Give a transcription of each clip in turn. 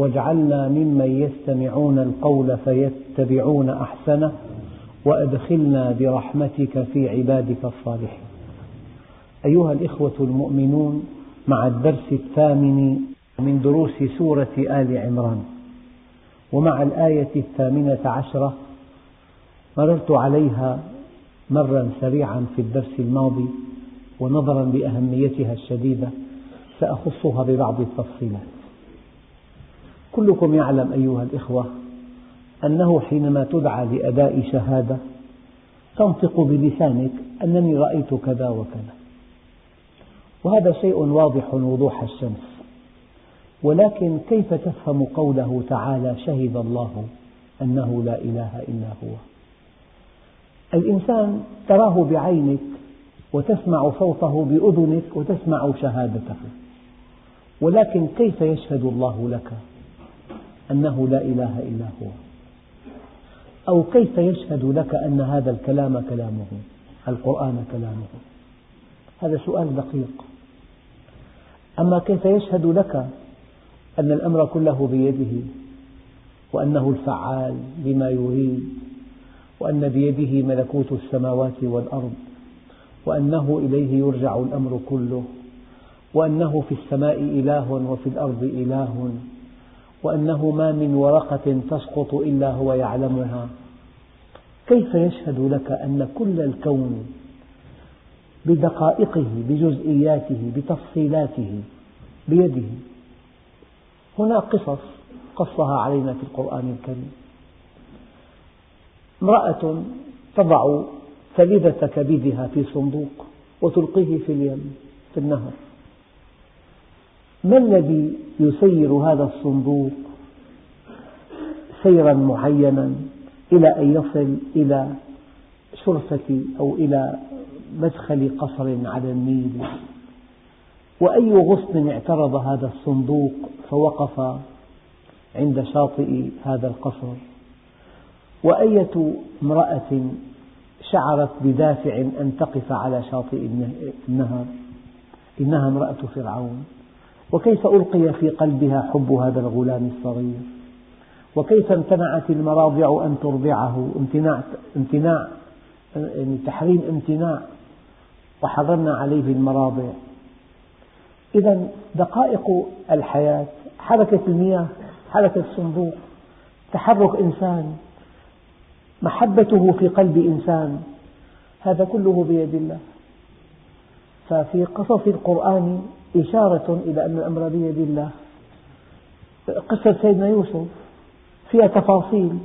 واجعلنا ممن يستمعون القول فيتبعون أحسنه وأدخلنا برحمتك في عبادك الصالحين. أيها الإخوة المؤمنون مع الدرس الثامن من دروس سورة آل عمران ومع الآية الثامنة عشرة مررت عليها مرا سريعا في الدرس الماضي ونظرا لأهميتها الشديدة سأخصها ببعض التفصيلات. كلكم يعلم أيها الإخوة أنه حينما تدعى لأداء شهادة تنطق بلسانك أنني رأيت كذا وكذا. وهذا شيء واضح وضوح الشمس. ولكن كيف تفهم قوله تعالى شهد الله أنه لا إله إلا هو؟ الإنسان تراه بعينك وتسمع صوته بأذنك وتسمع شهادته. ولكن كيف يشهد الله لك؟ أنه لا إله إلا هو. أو كيف يشهد لك أن هذا الكلام كلامه القرآن كلامه؟ هذا سؤال دقيق. أما كيف يشهد لك أن الأمر كله بيده وأنه الفعال لما يريد وأن بيده ملكوت السماوات والأرض وأنه إليه يرجع الأمر كله وأنه في السماء إله وفي الأرض إله وأنه ما من ورقة تسقط إلا هو يعلمها. كيف يشهد لك أن كل الكون بدقائقه بجزئياته بتفصيلاته بيده؟ هناك قصص قصها علينا في القرآن الكريم. امرأة تضع فلذة كبدها في صندوق وتلقيه في اليم في النهر. ما الذي يسير هذا الصندوق سيرا معينا إلى أن يصل إلى شرفة أو إلى مدخل قصر على النيل؟ وأي غصن اعترض هذا الصندوق فوقف عند شاطئ هذا القصر؟ وأية امرأة شعرت بدافع أن تقف على شاطئ النهر؟ إنها امرأة فرعون. وكيف ألقي في قلبها حب هذا الغلام الصغير؟ وكيف امتنعت المراضع أن ترضعه؟ امتناع, امتناع يعني تحريم امتناع وحرمنا عليه المراضع. إذا دقائق الحياة حركة المياه حركة الصندوق تحرك إنسان محبته في قلب إنسان هذا كله بيد الله. ففي قصص القرآن إشارة إلى أن الأمر بيد الله. قصة سيدنا يوسف فيها تفاصيل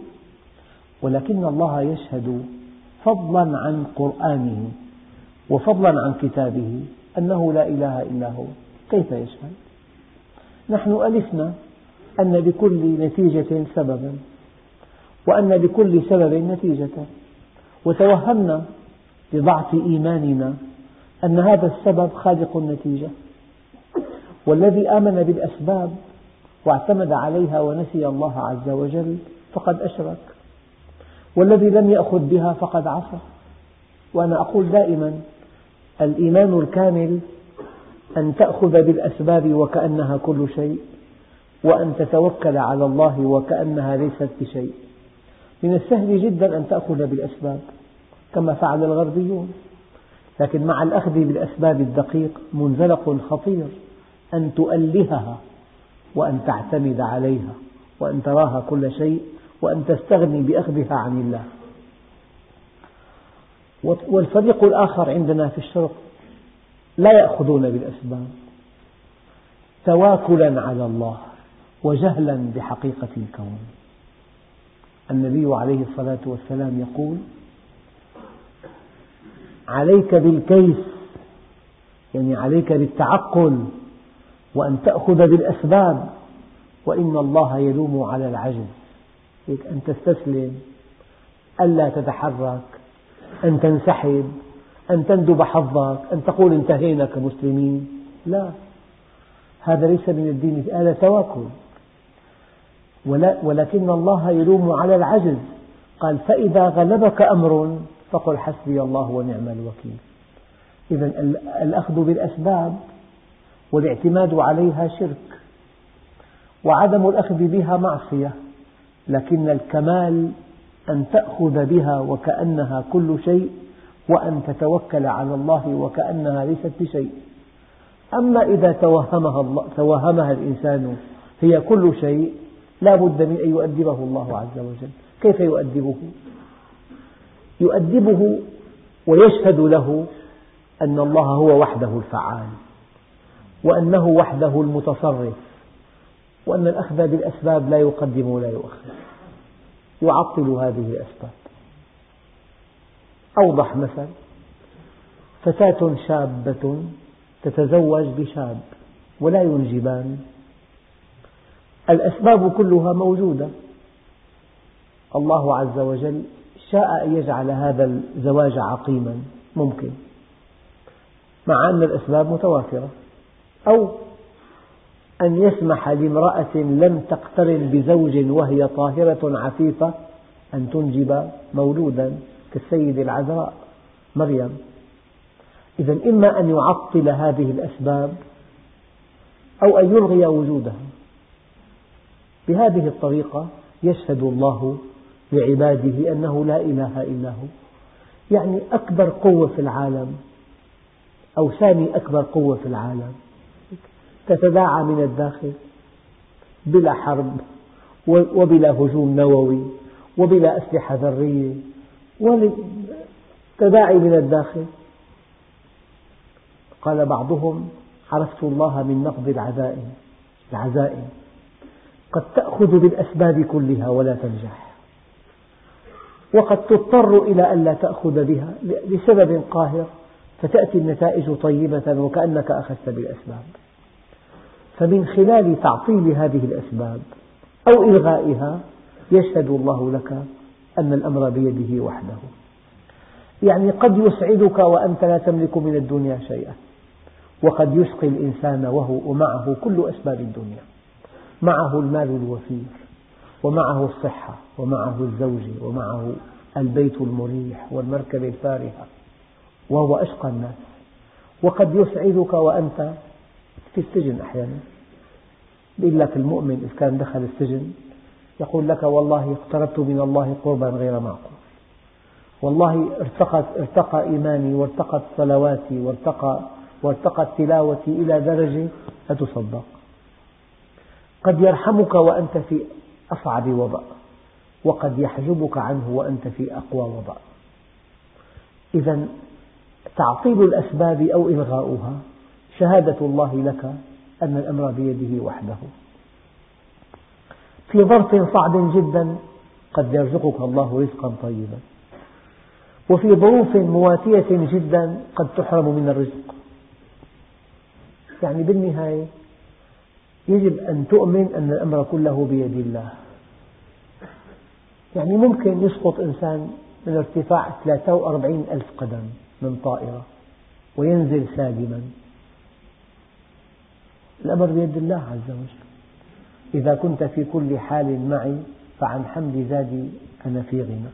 ولكن الله يشهد فضلا عن قرآنه وفضلا عن كتابه أنه لا إله إلا هو. كيف يشهد؟ نحن ألفنا أن لكل نتيجة سببا وأن لكل سبب نتيجة وتوهمنا لضعف إيماننا أن هذا السبب خالق النتيجة. والذي آمن بالأسباب واعتمد عليها ونسي الله عز وجل فقد أشرك. والذي لم يأخذ بها فقد عصى. وأنا أقول دائما الإيمان الكامل أن تأخذ بالأسباب وكأنها كل شيء وأن تتوكل على الله وكأنها ليست بشيء. من السهل جدا أن تأخذ بالأسباب كما فعل الغربيون. لكن مع الأخذ بالأسباب الدقيق منزلق خطير. أن تؤلهها وأن تعتمد عليها وأن تراها كل شيء وأن تستغني بأخذها عن الله. والفريق الآخر عندنا في الشرق لا يأخذون بالأسباب. تواكلا على الله وجهلا بحقيقة الكون. النبي عليه الصلاة والسلام يقول عليك بالكيس يعني عليك بالتعقل وأن تأخذ بالأسباب وإن الله يلوم على العجز. أن تستسلم ألا تتحرك أن تنسحب أن تندب حظك أن تقول انتهينا كمسلمين. لا هذا ليس من الدين هذا تواكل. ولكن الله يلوم على العجز. قال فإذا غلبك أمر فقل حسبي الله ونعم الوكيل. إذا الأخذ بالأسباب والاعتماد عليها شرك وعدم الأخذ بها معصية لكن الكمال أن تأخذ بها وكأنها كل شيء وأن تتوكل على الله وكأنها ليست بشيء. أما إذا توهمها, الله توهمها الإنسان هي كل شيء لا بد من أن يؤدبه الله عز وجل. كيف يؤدبه؟ يؤدبه ويشهد له أن الله هو وحده الفعال. وأنه وحده المتصرف وأن الأخذ بالأسباب لا يقدم ولا يؤخر. يعطل هذه الأسباب. أوضح مثل فتاة شابة تتزوج بشاب ولا ينجبان. الأسباب كلها موجودة. الله عز وجل شاء أن يجعل هذا الزواج عقيما ممكن مع أن الأسباب متوافرة أو أن يسمح لامرأة لم تقترن بزوج وهي طاهرة عفيفة أن تنجب مولودا كالسيدة العذراء مريم. إذا إما أن يعطل هذه الأسباب أو أن يلغي وجودها. بهذه الطريقة يشهد الله لعباده أنه لا إله إلا هو. يعني أكبر قوة في العالم أو ثاني أكبر قوة في العالم. تتداعى من الداخل بلا حرب وبلا هجوم نووي وبلا أسلحة ذرية تداعي من الداخل. قال بعضهم عرفت الله من نقض العزائم العزائم قد تأخذ بالأسباب كلها ولا تنجح. وقد تضطر إلى أن لا تأخذ بها لسبب قاهر فتأتي النتائج طيبة وكأنك أخذت بالأسباب. فمن خلال تعطيل هذه الأسباب أو إلغائها يشهد الله لك أن الأمر بيده وحده. يعني قد يسعدك وأنت لا تملك من الدنيا شيئا وقد يشقي الإنسان وهو معه كل أسباب الدنيا معه المال الوفير ومعه الصحة ومعه الزوج ومعه البيت المريح والمركبة الفارهة وهو أشقى الناس. وقد يسعدك وأنت في السجن أحيانا. يقول لك المؤمن إذا كان دخل السجن يقول لك والله اقتربت من الله قربا غير معقول. والله ارتقت ارتقى إيماني وارتقت صلواتي وارتقى وارتقت تلاوتي إلى درجة لا تصدق. قد يرحمك وأنت في أصعب وضع وقد يحجبك عنه وأنت في أقوى وضع. إذا تعطيل الأسباب أو إلغاؤها شهادة الله لك أن الأمر بيده وحده. في ظرف صعب جدا قد يرزقك الله رزقا طيبا. وفي ظروف مواتية جدا قد تحرم من الرزق. يعني بالنهاية يجب أن تؤمن أن الأمر كله بيد الله. يعني ممكن يسقط إنسان من ارتفاع 43 ألف قدم من طائرة وينزل سالما. الأمر بيد الله عز وجل. إذا كنت في كل حال معي فعن حمد زادي أنا في غنى.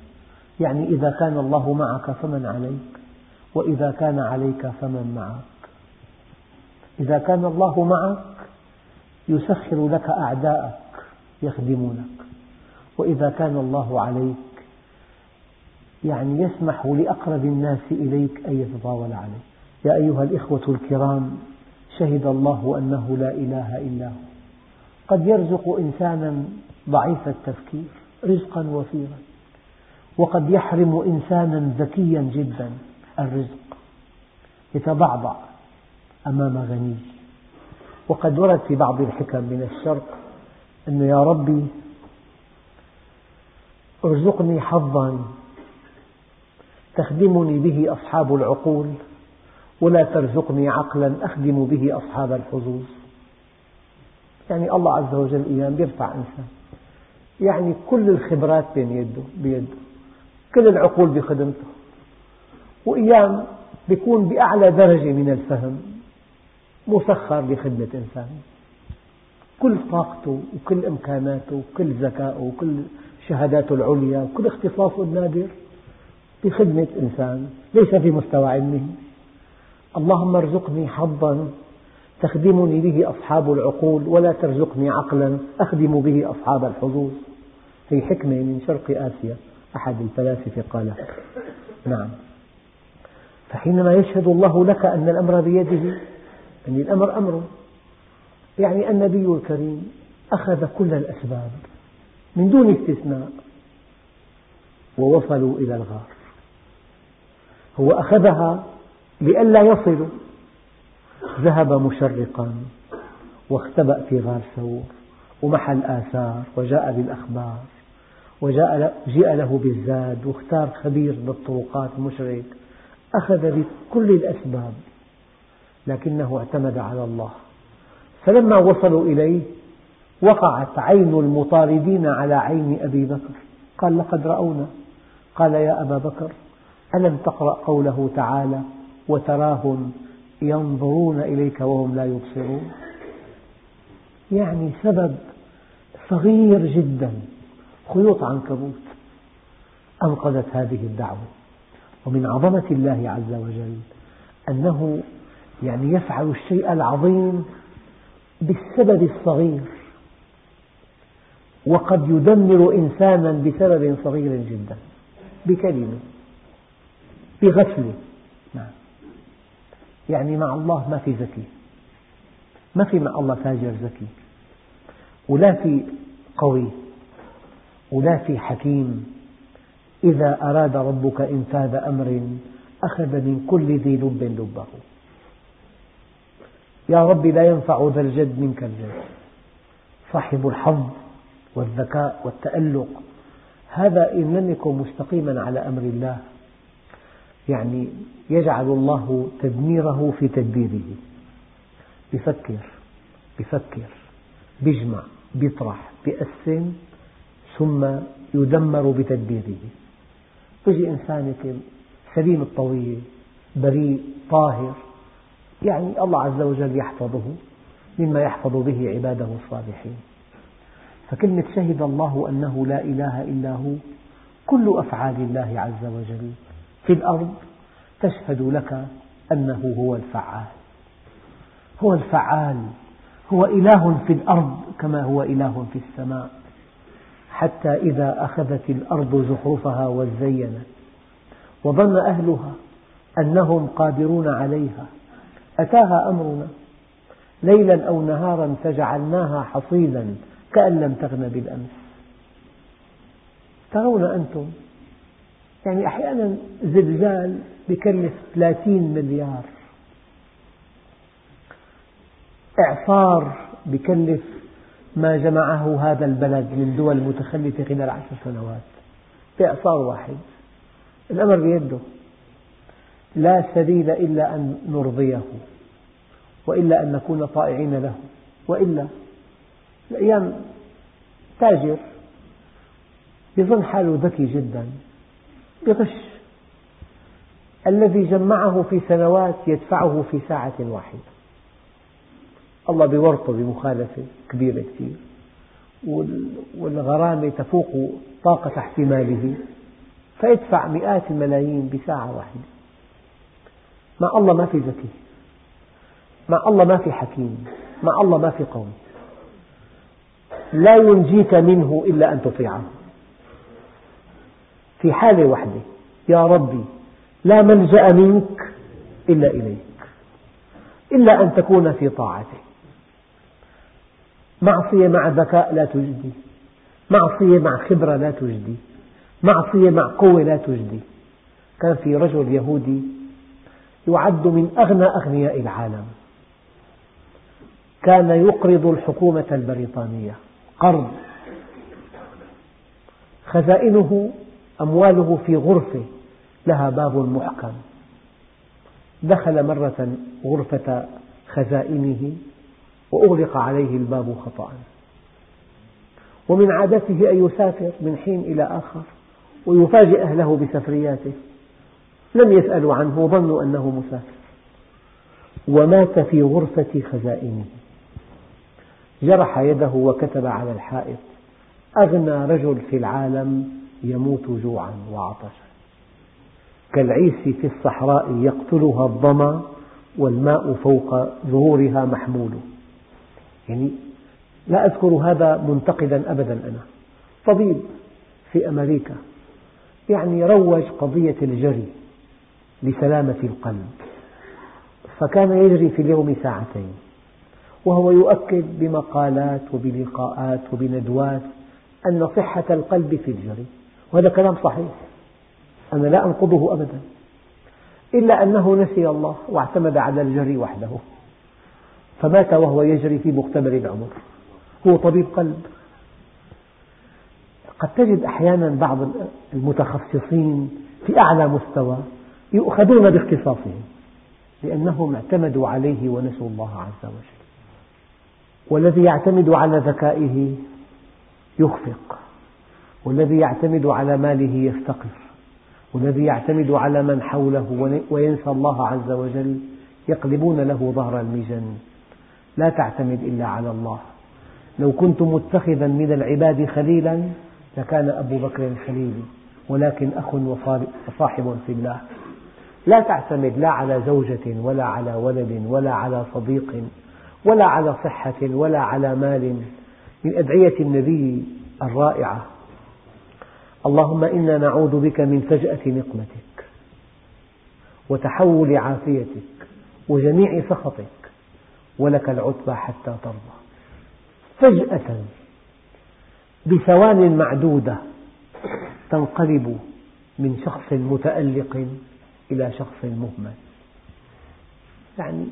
يعني إذا كان الله معك فمن عليك وإذا كان عليك فمن معك. إذا كان الله معك يسخر لك أعداءك يخدمونك وإذا كان الله عليك يعني يسمح لأقرب الناس إليك أن يتطاول عليك. يا أيها الإخوة الكرام شهد الله أنه لا إله إلا هو. قد يرزق إنسانا ضعيف التفكير رزقا وفيرا. وقد يحرم إنسانا ذكيا جدا الرزق. يتضعضع أمام غني. وقد ورد في بعض الحكم من الشرق أن يا ربي ارزقني حظا تخدمني به أصحاب العقول. ولا ترزقني عقلا أخدم به أصحاب الحظوظ. يعني الله عز وجل أيام يرفع إنسان. يعني كل الخبرات بين يده بيده. كل العقول بخدمته. وأيام يكون بأعلى درجة من الفهم. مسخر لخدمة إنسان. كل طاقته وكل إمكاناته وكل ذكائه وكل شهاداته العليا وكل اختصاصه النادر بخدمة إنسان. ليس في مستوى علمه. اللهم ارزقني حظا تخدمني به أصحاب العقول ولا ترزقني عقلا أخدم به أصحاب الحظوظ. هي حكمة من شرق آسيا أحد الفلاسفة قالها نعم. فحينما يشهد الله لك أن الأمر بيده أن الأمر أمره يعني النبي الكريم أخذ كل الأسباب من دون استثناء ووصلوا إلى الغار. هو أخذها لئلا يصلوا. ذهب مشرقا واختبأ في غار ثور ومحى الآثار وجاء بالأخبار وجاء جاء له بالزاد واختار خبير بالطرقات مشرك أخذ بكل الأسباب لكنه اعتمد على الله. فلما وصلوا إليه وقعت عين المطاردين على عين أبي بكر. قال لقد رأونا. قال يا أبا بكر ألم تقرأ قوله تعالى وتراهم ينظرون إليك وهم لا يبصرون. يعني سبب صغير جدا خيوط عنكبوت أنقذت هذه الدعوة. ومن عظمة الله عز وجل أنه يعني يفعل الشيء العظيم بالسبب الصغير. وقد يدمر إنسانا بسبب صغير جدا بكلمة بغفلة نعم يعني مع الله ما في ذكي ما في مع الله تاجر ذكي ولا في قوي ولا في حكيم. إذا أراد ربك إنفاذ أمر أخذ من كل ذي لب لبه. يا رب لا ينفع ذا الجد منك الجد. صاحب الحظ والذكاء والتألق. هذا إن لم يكن مستقيما على أمر الله. يعني يجعل الله تدميره في تدبيره. بفكر بفكر بيجمع بيطرح بيقسم ثم يدمر بتدبيره. يجي إنسان سليم الطوية بريء طاهر يعني الله عز وجل يحفظه مما يحفظ به عباده الصالحين. فكلمة شهد الله أنه لا إله إلا هو كل أفعال الله عز وجل في الأرض تشهد لك أنه هو الفعال. هو الفعال. هو إله في الأرض كما هو إله في السماء. حتى إذا أخذت الأرض زخرفها وزينت وظن أهلها أنهم قادرون عليها أتاها أمرنا ليلا أو نهارا فجعلناها حصيدا كأن لم تغن بالأمس. ترون أنتم يعني أحيانا زلزال بكلف 30 مليار. إعصار بكلف ما جمعه هذا البلد من دول متخلفة خلال عشر سنوات. بإعصار واحد. الأمر بيده. لا سبيل إلا أن نرضيه وإلا أن نكون طائعين له وإلا. الأيام تاجر. يظن حاله ذكي جدا. يغش الذي جمعه في سنوات يدفعه في ساعة واحدة. الله بورطه بمخالفة كبيرة كثير. والغرامة تفوق طاقة احتماله. فيدفع مئات الملايين بساعة واحدة. مع الله ما في ذكي. مع الله ما في حكيم. مع الله ما في قوم. لا ينجيك منه إلا أن تطيعه. في حالة واحدة يا ربي لا ملجأ منك إلا إليك إلا أن تكون في طاعته. معصية مع ذكاء لا تجدي معصية مع خبرة لا تجدي معصية مع قوة لا تجدي. كان في رجل يهودي يعد من أغنى أغنياء العالم. كان يقرض الحكومة البريطانية قرض. خزائنه أمواله في غرفة لها باب محكم. دخل مرة غرفة خزائنه وأغلق عليه الباب خطأ. ومن عادته أن يسافر من حين إلى آخر ويفاجئ أهله بسفرياته. لم يسألوا عنه وظنوا أنه مسافر. ومات في غرفة خزائنه. جرح يده وكتب على الحائط. أغنى رجل في العالم يموت جوعا وعطشا. كالعيس في الصحراء يقتلها الظما والماء فوق ظهورها محمول. يعني لا أذكر هذا منتقدا أبدا أنا. طبيب في أمريكا. يعني روج قضية الجري لسلامة القلب. فكان يجري في اليوم ساعتين. وهو يؤكد بمقالات وبلقاءات وبندوات أن صحة القلب في الجري. وهذا كلام صحيح. أنا لا أنقضه أبدا. إلا أنه نسي الله واعتمد على الجري وحده. فمات وهو يجري في مختبر العمر. هو طبيب قلب. قد تجد أحيانا بعض المتخصصين في أعلى مستوى يؤخذون باختصاصهم لأنهم اعتمدوا عليه ونسوا الله عز وجل. والذي يعتمد على ذكائه يخفق. والذي يعتمد على ماله يفتقر والذي يعتمد على من حوله وينسى الله عز وجل يقلبون له ظهر المجن لا تعتمد إلا على الله. لو كنت متخذا من العباد خليلا لكان أبو بكر خليلي ولكن أخ وصاحب في الله. لا تعتمد لا على زوجة ولا على ولد ولا على صديق ولا على صحة ولا على مال. من أدعية النبي الرائعة اللهم إنا نعوذ بك من فجأة نقمتك وتحول عافيتك وجميع سخطك ولك العتبى حتى ترضى. فجأة بثوان معدودة تنقلب من شخص متألق إلى شخص مهمل. يعني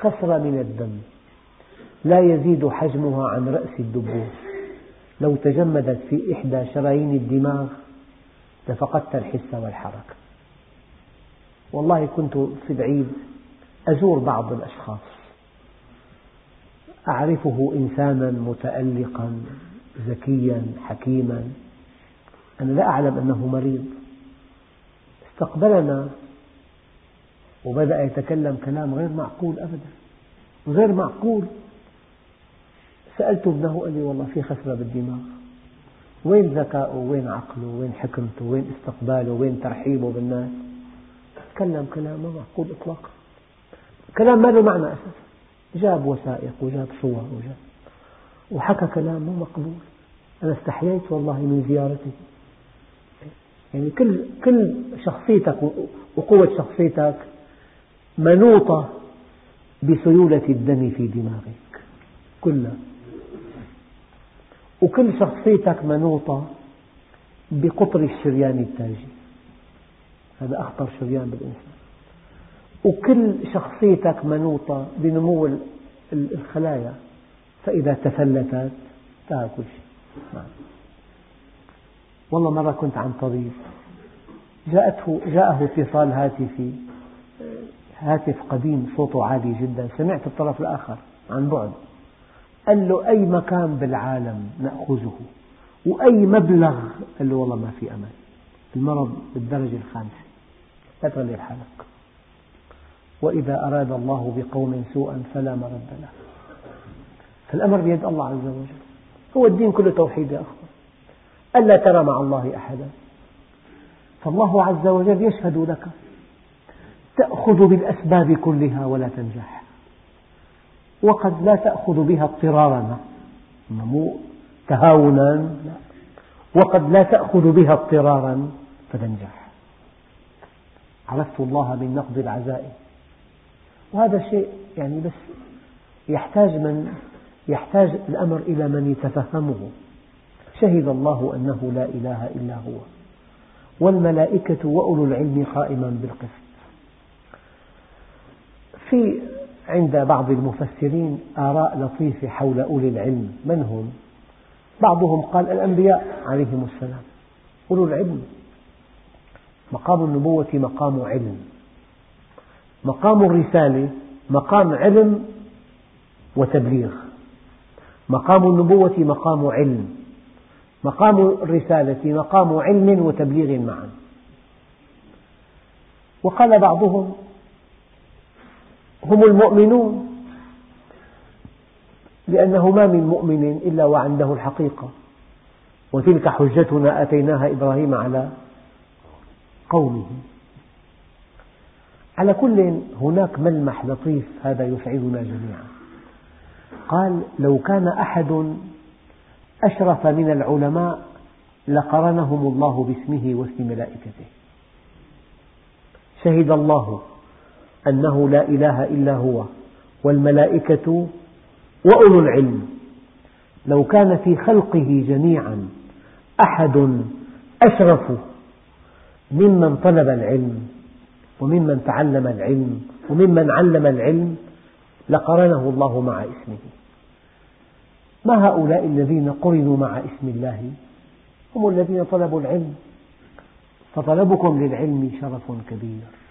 خسرة من الدم لا يزيد حجمها عن رأس الدبوس. لو تجمدت في إحدى شرايين الدماغ لفقدت الحس والحركة. والله كنت في العيد أزور بعض الأشخاص. أعرفه إنسانا متألقا ذكيا حكيما. أنا لا أعلم أنه مريض. استقبلنا وبدأ يتكلم كلام غير معقول أبدا غير معقول. سألت ابنه قال لي والله في خسرة بالدماغ. وين ذكاؤه؟ وين عقله؟ وين حكمته؟ وين استقباله؟ وين ترحيبه بالناس؟ تكلم كلام ما معقول إطلاقا. كلام ما له معنى أساسا. جاب وثائق وجاب صور وجاب. وحكى كلام مو مقبول. أنا استحييت والله من زيارته يعني كل كل شخصيتك وقوة شخصيتك منوطة بسيولة الدم في دماغك. كلها. وكل شخصيتك منوطة بقطر الشريان التاجي. هذا أخطر شريان بالإنسان. وكل شخصيتك منوطة بنمو الخلايا فإذا تفلتت انتهى كل شيء. نعم. والله مرة كنت عن طريق. جاءته جاءه اتصال هاتفي هاتف قديم صوته عالي جدا. سمعت الطرف الآخر عن بعد. قال له أي مكان بالعالم نأخذه؟ وأي مبلغ؟ قال له والله ما في أمل المرض بالدرجة الخامسة. لا تغلب حالك وإذا أراد الله بقوم سوءا فلا مرد له. فالأمر بيد الله عز وجل. هو الدين كله توحيد يا أخوة ألا ترى مع الله أحدا. فالله عز وجل يشهد لك. تأخذ بالأسباب كلها ولا تنجح. وقد لا تأخذ بها اضطرارا. مو تهاونا لا. وقد لا تأخذ بها اضطرارا فتنجح عرفت الله من نقض العزائم وهذا شيء يعني بس يحتاج من يحتاج الأمر إلى من يتفهمه. شهد الله أنه لا إله إلا هو. والملائكة وأولو العلم قائما بالقسط. في عند بعض المفسرين آراء لطيفة حول أولي العلم. من هم؟ بعضهم قال الأنبياء عليهم السلام. أولو العلم. مقام النبوة مقام علم. مقام الرسالة مقام علم وتبليغ. مقام النبوة مقام علم. مقام الرسالة مقام علم وتبليغ معا. وقال بعضهم هم المؤمنون. لأنه ما من مؤمن إلا وعنده الحقيقة. وتلك حجتنا آتيناها إبراهيم على قومه. على كل هناك ملمح لطيف هذا يسعدنا جميعا. قال لو كان أحد أشرف من العلماء لقرنهم الله باسمه واسم ملائكته. شهد الله أنه لا إله إلا هو والملائكة وأولو العلم. لو كان في خلقه جميعا أحد أشرف ممن طلب العلم وممن تعلم العلم وممن علم العلم لقرنه الله مع اسمه. ما هؤلاء الذين قرنوا مع اسم الله؟ هم الذين طلبوا العلم. فطلبكم للعلم شرف كبير.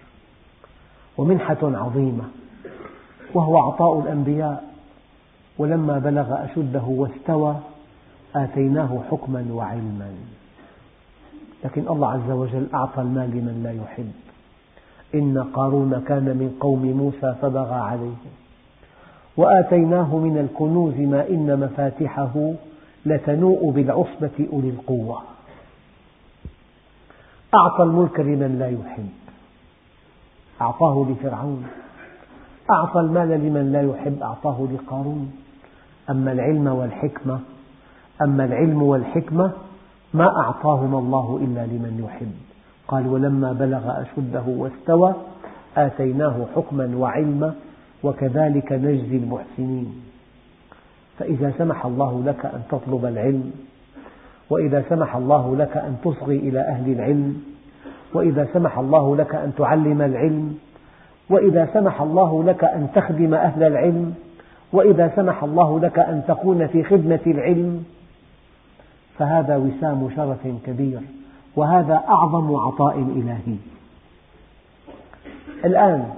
ومنحة عظيمة وهو عطاء الأنبياء. ولما بلغ أشده واستوى آتيناه حكما وعلما. لكن الله عز وجل أعطى المال لمن لا يحب. إن قارون كان من قوم موسى فبغى عليهم وآتيناه من الكنوز ما إن مفاتحه لتنوء بالعصبة أولي القوة. أعطى الملك لمن لا يحب. أعطاه لفرعون. أعطى المال لمن لا يحب أعطاه لقارون. أما العلم والحكمة أما العلم والحكمة ما أعطاهما الله إلا لمن يحب. قال ولما بلغ أشده واستوى آتيناه حكما وعلما وكذلك نجزي المحسنين. فإذا سمح الله لك أن تطلب العلم وإذا سمح الله لك أن تصغي إلى أهل العلم وإذا سمح الله لك أن تعلم العلم وإذا سمح الله لك أن تخدم أهل العلم وإذا سمح الله لك أن تكون في خدمة العلم فهذا وسام شرف كبير وهذا أعظم عطاء إلهي. الآن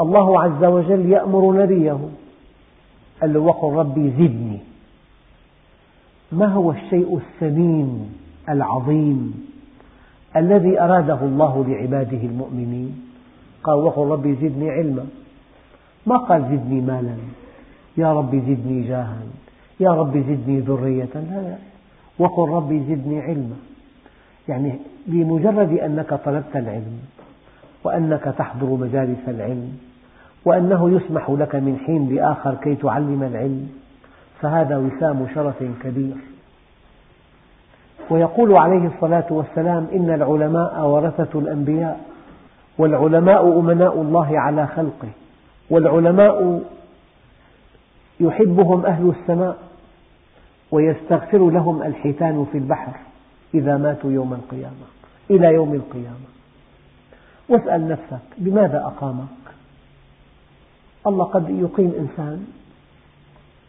الله عز وجل يأمر نبيه قال له وقل ربي زدني. ما هو الشيء الثمين العظيم؟ الذي أراده الله لعباده المؤمنين. قال وقل ربي زدني علما. ما قال زدني مالا؟ يا ربي زدني جاها. يا ربي زدني ذرية. لا وقل ربي زدني علما. يعني بمجرد أنك طلبت العلم وأنك تحضر مجالس العلم وأنه يسمح لك من حين لآخر كي تعلم العلم فهذا وسام شرف كبير. ويقول عليه الصلاة والسلام إن العلماء ورثة الأنبياء والعلماء أمناء الله على خلقه والعلماء يحبهم أهل السماء ويستغفر لهم الحيتان في البحر إذا ماتوا يوم القيامة إلى يوم القيامة. واسأل نفسك بماذا أقامك؟ الله قد يقيم إنسان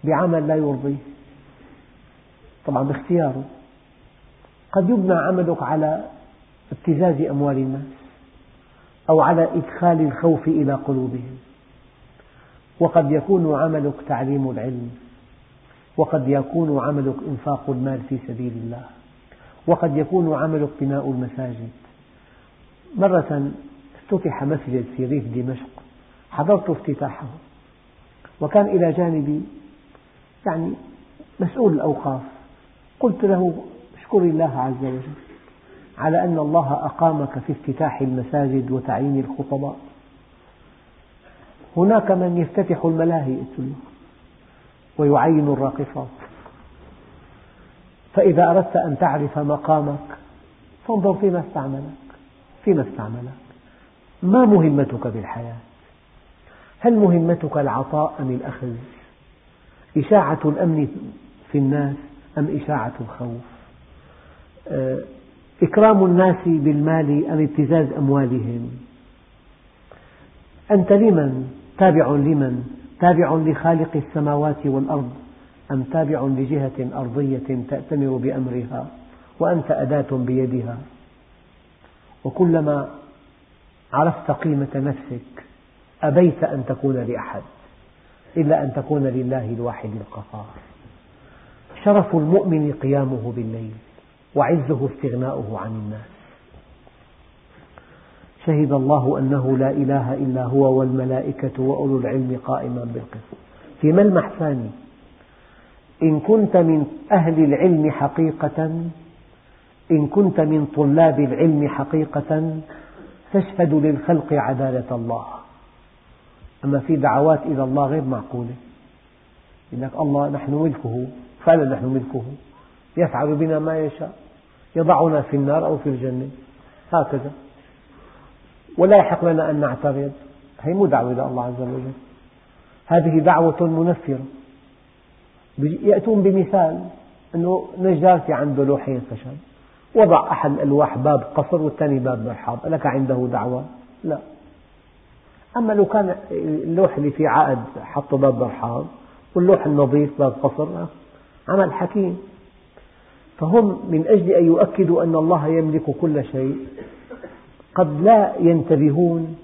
بعمل لا يرضيه طبعا باختياره. قد يبنى عملك على ابتزاز أموال الناس أو على إدخال الخوف إلى قلوبهم. وقد يكون عملك تعليم العلم. وقد يكون عملك إنفاق المال في سبيل الله. وقد يكون عملك بناء المساجد. مرة افتتح مسجد في ريف دمشق. حضرت افتتاحه. وكان إلى جانبي يعني مسؤول الأوقاف. قلت له اشكر الله عز وجل على أن الله أقامك في افتتاح المساجد وتعيين الخطباء. هناك من يفتتح الملاهي ويعين الراقصات فإذا أردت أن تعرف مقامك فانظر فيما استعملك. فيما استعملك. ما مهمتك بالحياة؟ هل مهمتك العطاء أم الأخذ؟ إشاعة الأمن في الناس أم إشاعة الخوف؟ إكرام الناس بالمال أم ابتزاز أموالهم؟ أنت لمن؟ تابع لمن؟ تابع لخالق السماوات والأرض؟ أم تابع لجهة أرضية تأتمر بأمرها وأنت أداة بيدها؟ وكلما عرفت قيمة نفسك أبيت أن تكون لأحد إلا أن تكون لله الواحد القهار. شرف المؤمن قيامه بالليل. وعزه استغناؤه عن الناس. شهد الله أنه لا إله إلا هو والملائكة وأولو العلم قائما بالقسط. في ملمح ثاني إن كنت من أهل العلم حقيقة إن كنت من طلاب العلم حقيقة تشهد للخلق عدالة الله. أما في دعوات إلى الله غير معقولة. يقول لك الله نحن ملكه فعلا نحن ملكه. يفعل بنا ما يشاء يضعنا في النار أو في الجنة. هكذا. ولا يحق لنا أن نعترض. هي مو دعوة إلى الله عز وجل. هذه دعوة منفرة. يأتون بمثال أنه نجارتي عنده لوحين خشب. وضع أحد الألواح باب قصر والثاني باب مرحاض. لك عنده دعوة؟ لا. أما لو كان اللوح اللي فيه عقد حطه باب مرحاض واللوح النظيف باب قصر عمل حكيم. فهم من أجل أن يؤكدوا أن الله يملك كل شيء قد لا ينتبهون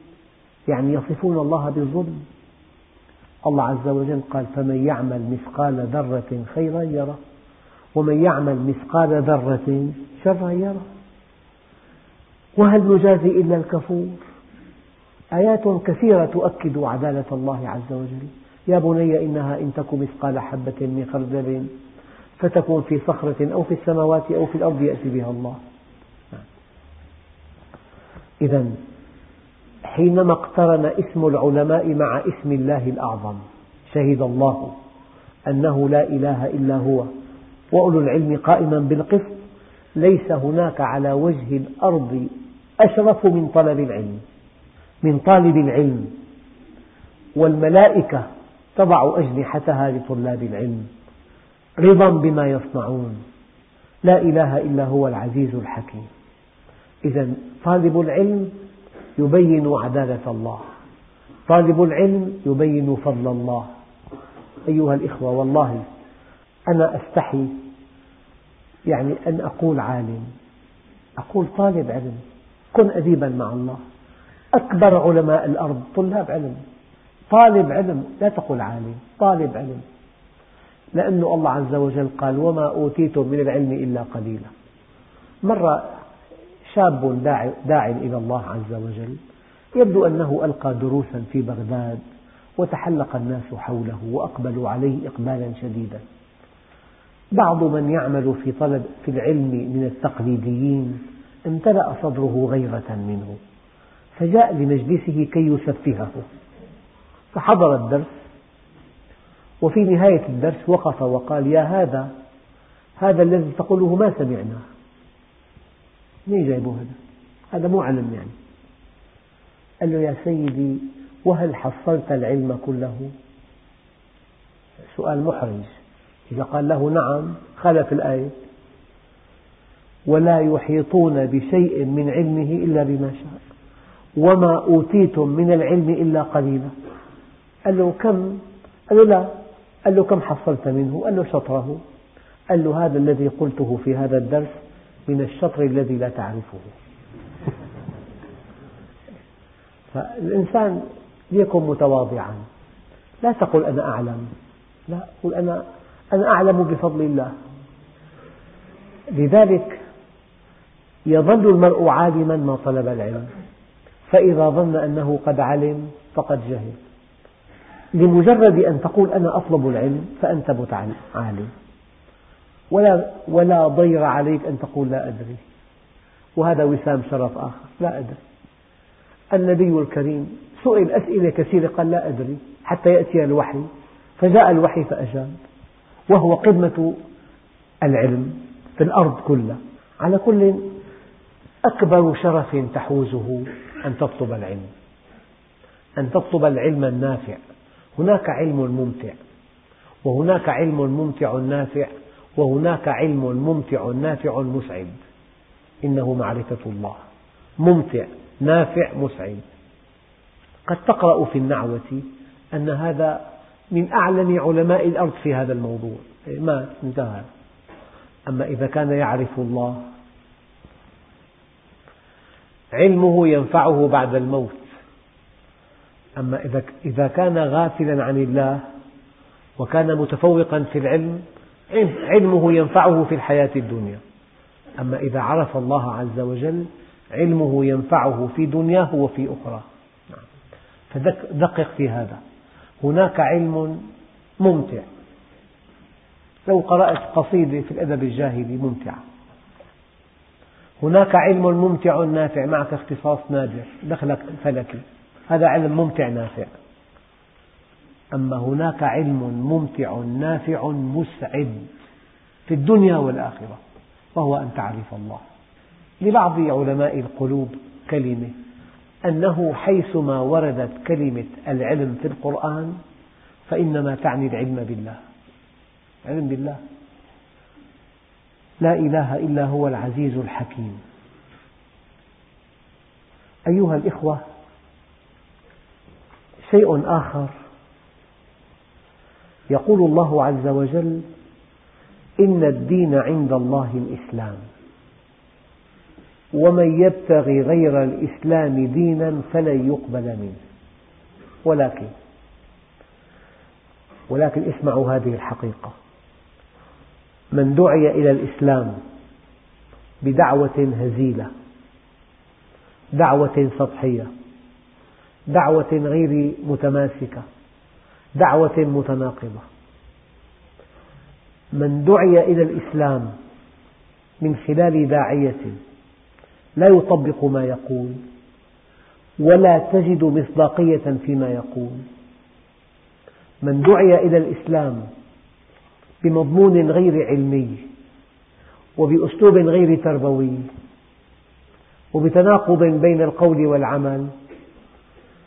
يعني يصفون الله بالظلم. الله عز وجل قال فمن يعمل مثقال ذرة خيرا يره ومن يعمل مثقال ذرة شرا يره. وهل نجازي إلا الكفور؟ آيات كثيرة تؤكد عدالة الله عز وجل. يا بني إنها إن تك مثقال حبة من خردل فتكون في صخرة أو في السماوات أو في الأرض يأتي بها الله. إذا حينما اقترن اسم العلماء مع اسم الله الأعظم شهد الله أنه لا إله إلا هو وأولو العلم قائما بالقسط ليس هناك على وجه الأرض أشرف من طلب العلم من طالب العلم والملائكة تضع أجنحتها لطلاب العلم. رضا بما يصنعون. لا إله إلا هو العزيز الحكيم. إذا طالب العلم يبين عدالة الله. طالب العلم يبين فضل الله. أيها الإخوة والله أنا أستحي يعني أن أقول عالم. أقول طالب علم. كن أديبا مع الله. أكبر علماء الأرض طلاب علم. طالب علم لا تقل عالم. طالب علم. لأن الله عز وجل قال وما أوتيتم من العلم إلا قليلا. مرة شاب داع إلى الله عز وجل يبدو أنه ألقى دروسا في بغداد وتحلق الناس حوله وأقبلوا عليه إقبالا شديدا. بعض من يعمل في طلب في العلم من التقليديين امتلأ صدره غيرة منه فجاء لمجلسه كي يسفهه. فحضر الدرس وفي نهاية الدرس وقف وقال يا هذا هذا الذي تقوله ما سمعناه مين جايبه هذا؟ هذا مو علم يعني قال له يا سيدي وهل حصلت العلم كله؟ سؤال محرج إذا قال له نعم خالف الآية ولا يحيطون بشيء من علمه إلا بما شاء وما أوتيتم من العلم إلا قليلا قال له كم؟ قال له لا قال له كم حصلت منه؟ قال له شطره. قال له هذا الذي قلته في هذا الدرس من الشطر الذي لا تعرفه. فالإنسان ليكن متواضعا. لا تقل أنا أعلم. لا قل أنا, أنا أعلم بفضل الله. لذلك يظل المرء عالما ما طلب العلم. فإذا ظن أنه قد علم فقد جهل. لمجرد أن تقول أنا أطلب العلم فأنت عالم ولا, ولا ضير عليك أن تقول لا أدري. وهذا وسام شرف آخر. لا أدري. النبي الكريم سئل أسئلة كثيرة قال لا أدري حتى يأتي الوحي. فجاء الوحي فأجاب. وهو قمة العلم في الأرض كلها. على كل أكبر شرف تحوزه أن تطلب العلم. أن تطلب العلم النافع. هناك علم ممتع وهناك علم ممتع نافع وهناك علم ممتع نافع مسعد. إنه معرفة الله. ممتع نافع مسعد. قد تقرأ في النعوة أن هذا من أعلم علماء الأرض في هذا الموضوع. مات انتهى. أما إذا كان يعرف الله علمه ينفعه بعد الموت. أما إذا كان غافلا عن الله وكان متفوقا في العلم علمه ينفعه في الحياة الدنيا. أما إذا عرف الله عز وجل علمه ينفعه في دنياه وفي أخرى. فدقق في هذا. هناك علم ممتع. لو قرأت قصيدة في الأدب الجاهلي ممتعة. هناك علم ممتع نافع معك اختصاص نادر دخلك فلكي. هذا علم ممتع نافع. أما هناك علم ممتع نافع مسعد في الدنيا والآخرة وهو أن تعرف الله. لبعض علماء القلوب كلمة أنه حيثما وردت كلمة العلم في القرآن فإنما تعني العلم بالله. علم بالله. لا إله إلا هو العزيز الحكيم. أيها الإخوة شيء آخر. يقول الله عز وجل إن الدين عند الله الإسلام. ومن يبتغي غير الإسلام دينا فلن يقبل منه. ولكن ولكن اسمعوا هذه الحقيقة. من دعي إلى الإسلام بدعوة هزيلة دعوة سطحية. دعوة غير متماسكة دعوة متناقضة. من دعي إلى الإسلام من خلال داعية لا يطبق ما يقول ولا تجد مصداقية فيما يقول. من دعي إلى الإسلام بمضمون غير علمي وبأسلوب غير تربوي وبتناقض بين القول والعمل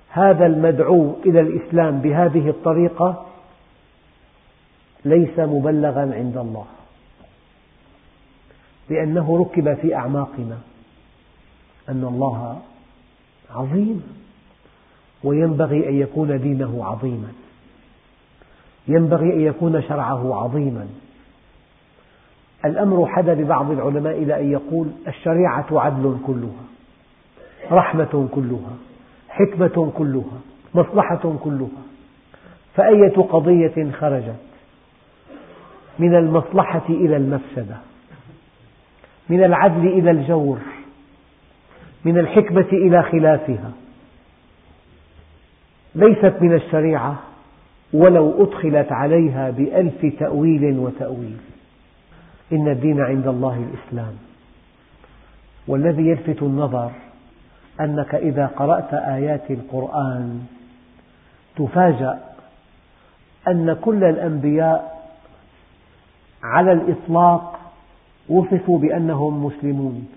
هذا المدعو إلى الإسلام بهذه الطريقة ليس مبلغا عند الله لأنه ركب في أعماقنا أن الله عظيم وينبغي أن يكون دينه عظيما ينبغي أن يكون شرعه عظيما. الأمر حدا ببعض العلماء إلى أن يقول الشريعة عدل كلها رحمة كلها. حكمة كلها مصلحة كلها. فأية قضية خرجت؟ من المصلحة إلى المفسدة. من العدل إلى الجور. من الحكمة إلى خلافها. ليست من الشريعة ولو أدخلت عليها بألف تأويل وتأويل. إن الدين عند الله الإسلام. والذي يلفت النظر أنك إذا قرأت آيات القرآن تفاجأ أن كل الأنبياء على الإطلاق وصفوا بأنهم مسلمون.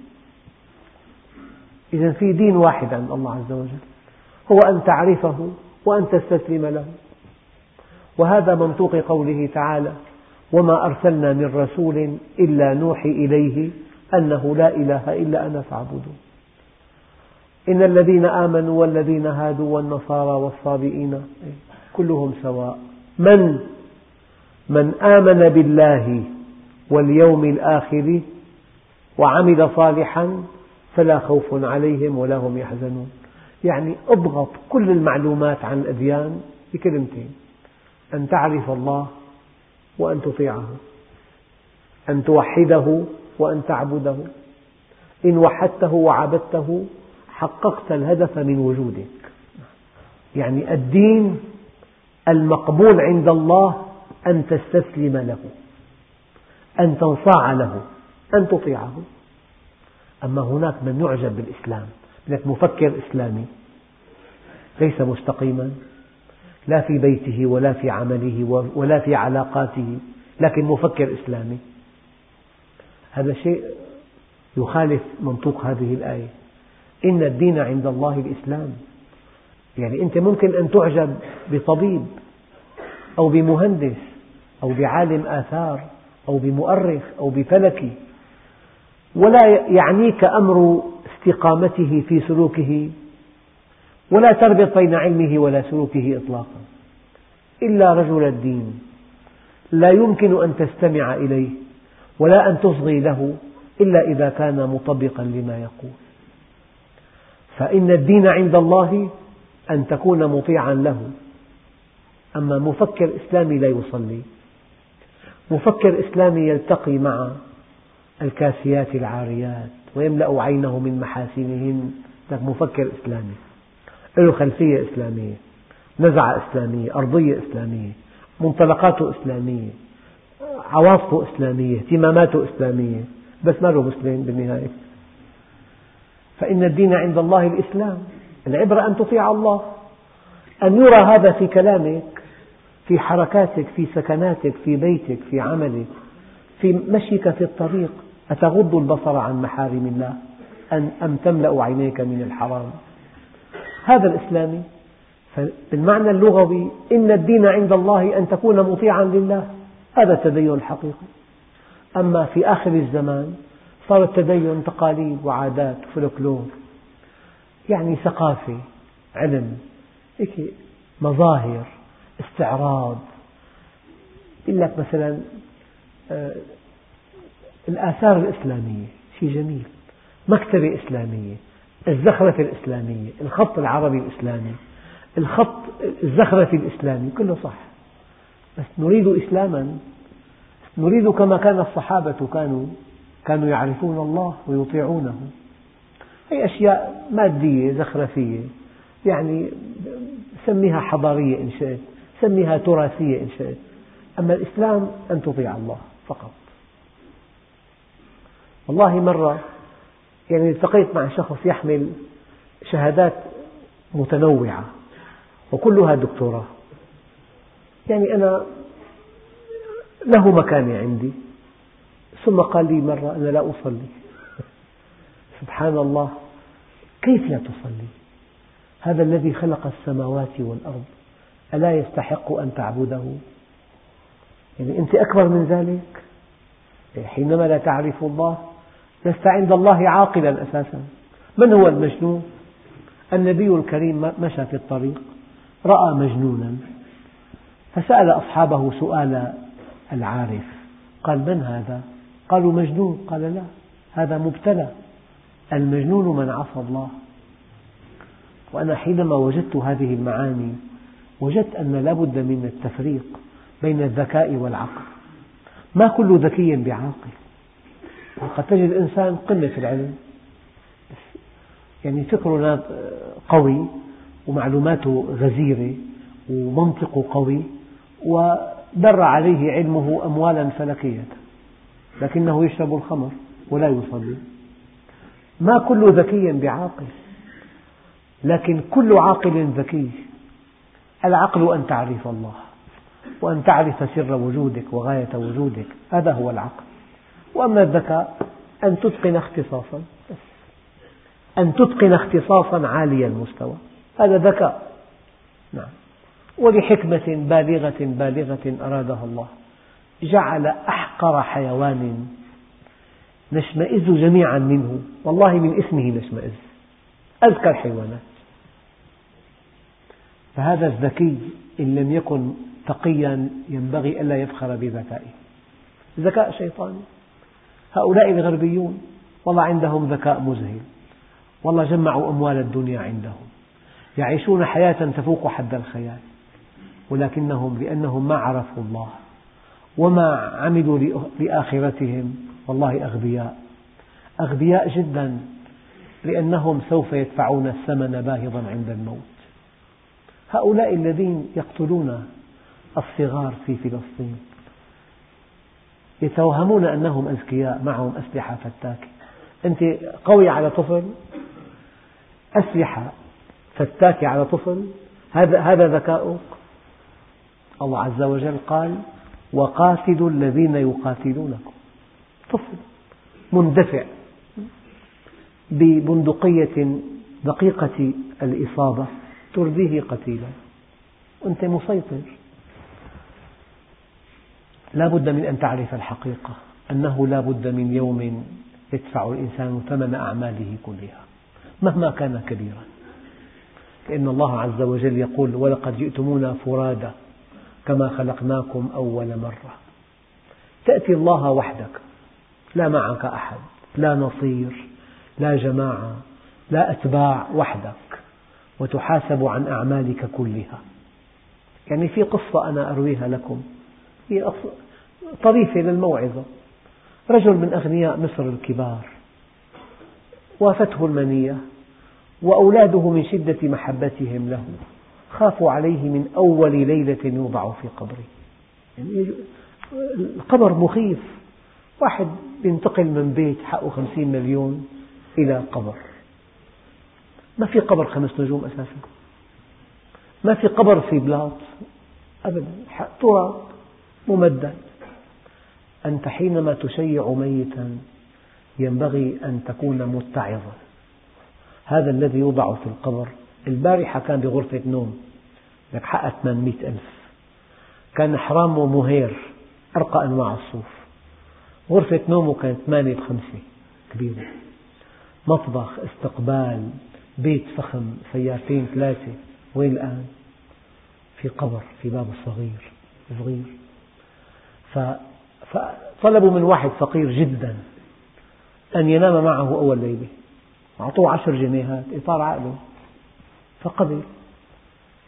إذا في دين واحد عند الله عز وجل هو أن تعرفه وأن تستسلم له. وهذا منطوق قوله تعالى وما أرسلنا من رسول إلا نوحي إليه أنه لا إله إلا أنا فاعبدون. إن الذين آمنوا والذين هادوا والنصارى والصابئين كلهم سواء. من؟ من آمن بالله واليوم الآخر وعمل صالحا فلا خوف عليهم ولا هم يحزنون. يعني أضغط كل المعلومات عن الأديان بكلمتين. أن تعرف الله وأن تطيعه. أن توحده وأن تعبده. إن وحدته وعبدته حققت الهدف من وجودك. يعني الدين المقبول عند الله أن تستسلم له أن تنصاع له أن تطيعه. أما هناك من يعجب بالإسلام لك مفكر إسلامي ليس مستقيما لا في بيته ولا في عمله ولا في علاقاته لكن مفكر إسلامي. هذا شيء يخالف منطوق هذه الآية. إن الدين عند الله الإسلام. يعني أنت ممكن أن تعجب بطبيب أو بمهندس أو بعالم آثار أو بمؤرخ أو بفلكي ولا يعنيك أمر استقامته في سلوكه ولا تربط بين علمه ولا سلوكه إطلاقا. إلا رجل الدين. لا يمكن أن تستمع إليه ولا أن تصغي له إلا إذا كان مطبقا لما يقول. فإن الدين عند الله أن تكون مطيعا له. أما مفكر إسلامي لا يصلي. مفكر إسلامي يلتقي مع الكاسيات العاريات ويملأ عينه من محاسنهن. مفكر إسلامي. له خلفية إسلامية نزعة إسلامية أرضية إسلامية منطلقاته إسلامية عواطفه إسلامية اهتماماته إسلامية. بس ما له مسلم بالنهاية. فإن الدين عند الله الإسلام. العبرة أن تطيع الله. أن يرى هذا في كلامك في حركاتك في سكناتك في بيتك في عملك في مشيك في الطريق. أتغض البصر عن محارم الله؟ أم تملأ عينيك من الحرام؟ هذا الإسلامي. بالمعنى اللغوي إن الدين عند الله أن تكون مطيعا لله. هذا التدين الحقيقي أما في آخر الزمان صار التدين تقاليد وعادات وفلكلور يعني ثقافة علم هيك مظاهر استعراض. يقول لك مثلا آه، الآثار الإسلامية شيء جميل. مكتبة إسلامية الزخرفة الإسلامية الخط العربي الإسلامي الخط الزخرفي الإسلامي كله صح. بس نريد إسلاما. نريد كما كان الصحابة كانوا كانوا يعرفون الله ويطيعونه. هي أشياء مادية زخرفية يعني سميها حضارية إن شئت سميها تراثية إن شئت. أما الإسلام أن تطيع الله فقط. والله مرة يعني التقيت مع شخص يحمل شهادات متنوعة وكلها دكتوراه. يعني أنا له مكانة عندي. ثم قال لي مرة أنا لا أصلي. سبحان الله. كيف لا تصلي؟ هذا الذي خلق السماوات والأرض. ألا يستحق أن تعبده؟ يعني أنت أكبر من ذلك؟ حينما لا تعرف الله لست عند الله عاقلا أساسا. من هو المجنون؟ النبي الكريم مشى في الطريق رأى مجنونا. فسأل أصحابه سؤال العارف. قال من هذا؟ قالوا مجنون. قال لا هذا مبتلى. المجنون من عصى الله. وأنا حينما وجدت هذه المعاني وجدت أن لا بد من التفريق بين الذكاء والعقل. ما كل ذكي بعاقل؟ قد تجد إنسان قمة العلم. يعني فكره قوي ومعلوماته غزيرة ومنطقه قوي ودر عليه علمه أموالا فلكية. لكنه يشرب الخمر ولا يصلي. ما كل ذكي بعاقل لكن كل عاقل ذكي. العقل أن تعرف الله وأن تعرف سر وجودك وغاية وجودك هذا هو العقل. وأما الذكاء أن تتقن اختصاصا أن تتقن اختصاصا عالي المستوى. هذا ذكاء. نعم. ولحكمة بالغة بالغة أرادها الله جعل أحقر حيوان نشمئز جميعا منه. والله من اسمه نشمئز. أذكى الحيوانات فهذا الذكي إن لم يكن تقيا ينبغي ألا يفخر بذكائه. ذكاء شيطاني هؤلاء الغربيون والله عندهم ذكاء مذهل. والله جمعوا أموال الدنيا عندهم. يعيشون حياة تفوق حد الخيال. ولكنهم لأنهم ما عرفوا الله. وما عملوا لآخرتهم. والله أغبياء. أغبياء جدا لأنهم سوف يدفعون الثمن باهظا عند الموت. هؤلاء الذين يقتلون الصغار في فلسطين يتوهمون أنهم أذكياء معهم أسلحة فتاكة أنت قوي على طفل أسلحة فتاكة على طفل هذا ذكاؤك؟ الله عز وجل قال وقاتلوا الذين يقاتلونكم. طفل مندفع ببندقية دقيقة الإصابة ترضيه قتيلا. وأنت مسيطر. لا بد من أن تعرف الحقيقة أنه لا بد من يوم يدفع الإنسان ثمن أعماله كلها مهما كان كبيرا. لأن الله عز وجل يقول ولقد جئتمونا فرادى كما خلقناكم أول مرة. تأتي الله وحدك. لا معك أحد. لا نصير. لا جماعة. لا أتباع وحدك. وتحاسب عن أعمالك كلها. يعني في قصة أنا أرويها لكم. هي طريفة للموعظة. رجل من أغنياء مصر الكبار. وافته المنية. وأولاده من شدة محبتهم له. خافوا عليه من أول ليلة يوضع في قبره. يعني القبر مخيف. واحد ينتقل من بيت حقه خمسين مليون إلى قبر. ما في قبر خمس نجوم أساسا. ما في قبر في بلاط أبدا. تراب ممدد. أنت حينما تشيع ميتا ينبغي أن تكون متعظا. هذا الذي يوضع في القبر. البارحة كان بغرفة نوم لك حقها 800 ألف. كان حرامه مهير أرقى أنواع الصوف. غرفة نومه كانت 8 بخمسة كبيرة. مطبخ استقبال بيت فخم سيارتين ثلاثة. وين الآن؟ في قبر في باب الصغير صغير. فطلبوا من واحد فقير جدا أن ينام معه أول ليلة. أعطوه عشر جنيهات إطار عقله. فقبل.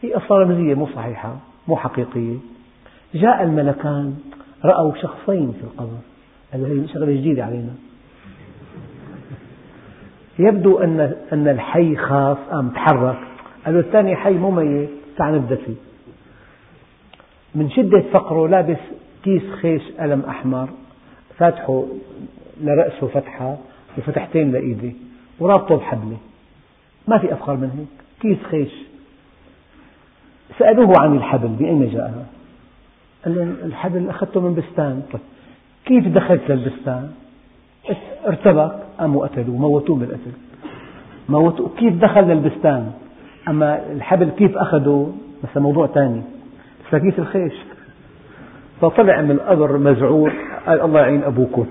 هي قصة رمزية مو صحيحة مو حقيقية. جاء الملكان رأوا شخصين في القبر. قالوا هذه شغلة جديدة علينا. يبدو أن أن الحي خاف قام تحرك. قالوا الثاني حي مو ميت تعال نبدأ فيه. من شدة فقره لابس كيس خيش قلم أحمر فاتحه لرأسه فتحة وفتحتين لإيده ورابطه بحبلة. ما في أفخر من هيك. كيس خيش. سألوه عن الحبل من أين جاء قال لهم الحبل أخذته من بستان. طيب كيف دخلت للبستان؟ ارتبك. قاموا قتلوه موتوه بالقتل. موتوه. كيف دخل للبستان؟ أما الحبل كيف أخذه؟ مثلا موضوع ثاني كيس الخيش. فطلع من القبر مزعور. قال الله يعين أبوكم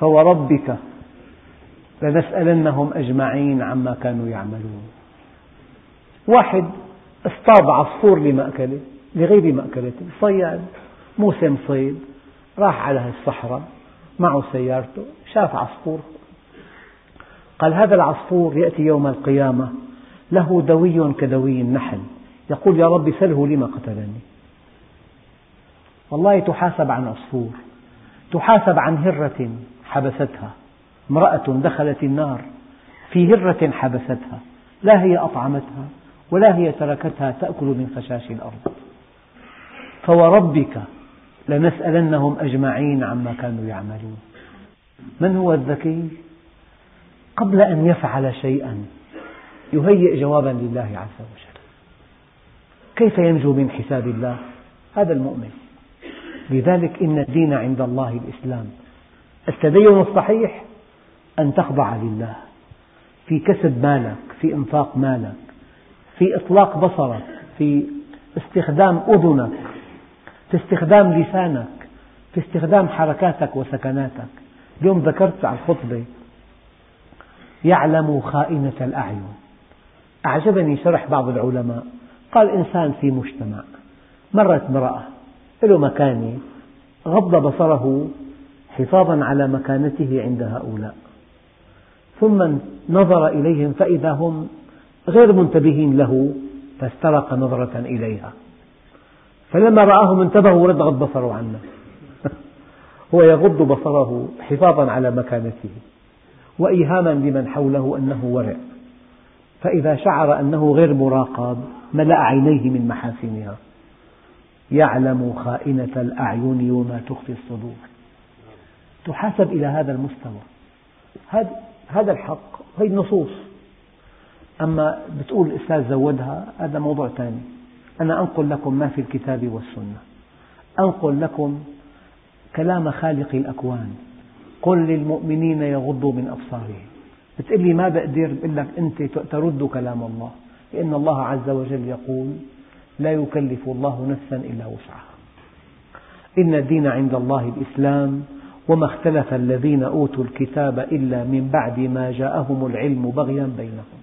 فوربك. لنسألنهم أجمعين عما كانوا يعملون. واحد اصطاد عصفور لمأكلة لغير مأكلته صياد موسم صيد راح على الصحراء معه سيارته شاف عصفور. قال هذا العصفور يأتي يوم القيامة له دوي كدوي النحل. يقول يا رب سله لما قتلني. والله تحاسب عن عصفور تحاسب عن هرة حبستها. امرأة دخلت النار في هرة حبستها لا هي أطعمتها ولا هي تركتها تأكل من خشاش الأرض. فوربك لنسألنهم أجمعين عما كانوا يعملون. من هو الذكي؟ قبل أن يفعل شيئا يهيئ جوابا لله عز وجل. كيف ينجو من حساب الله؟ هذا المؤمن. لذلك إن الدين عند الله الإسلام. التدين الصحيح؟ أن تخضع لله. في كسب مالك في إنفاق مالك في إطلاق بصرك في استخدام أذنك في استخدام لسانك في استخدام حركاتك وسكناتك. اليوم ذكرت على الخطبة يعلم خائنة الأعين. أعجبني شرح بعض العلماء. قال إنسان في مجتمع مرت امرأة له مكانة غض بصره حفاظا على مكانته عند هؤلاء. ثم نظر إليهم فإذا هم غير منتبهين له فاسترق نظرة إليها. فلما رآهم انتبه ورد غض بصره عنا. هو يغض بصره حفاظا على مكانته وإيهاما لمن حوله أنه ورع. فإذا شعر أنه غير مراقب ملأ عينيه من محاسنها. يعلم خائنة الأعين وما تخفي الصدور. تحاسب إلى هذا المستوى. هذا الحق هذه النصوص. أما بتقول الأستاذ زودها هذا موضوع ثاني أنا أنقل لكم ما في الكتاب والسنة. أنقل لكم كلام خالق الأكوان. قل للمؤمنين يغضوا من أبصارهم. بتقول لي ما بقدر؟ بقول لك أنت ترد كلام الله. لأن الله عز وجل يقول لا يكلف الله نفسا إلا وسعها. إن الدين عند الله الإسلام. وما اختلف الذين أوتوا الكتاب إلا من بعد ما جاءهم العلم بغيا بينهم.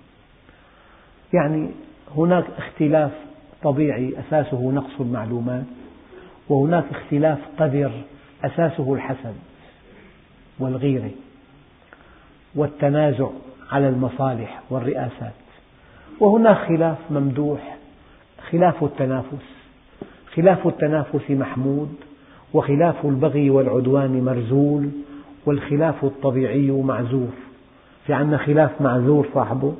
يعني هناك اختلاف طبيعي أساسه نقص المعلومات وهناك اختلاف قذر أساسه الحسد والغيرة والتنازع على المصالح والرئاسات. وهناك خلاف ممدوح خلاف التنافس خلاف التنافس محمود وخلاف البغي والعدوان مرزول والخلاف الطبيعي معزور في عندنا خلاف معزور صاحبه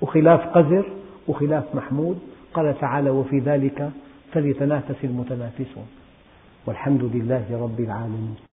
وخلاف قذر وخلاف محمود قال تعالى وفي ذلك فليتنافس المتنافسون والحمد لله رب العالمين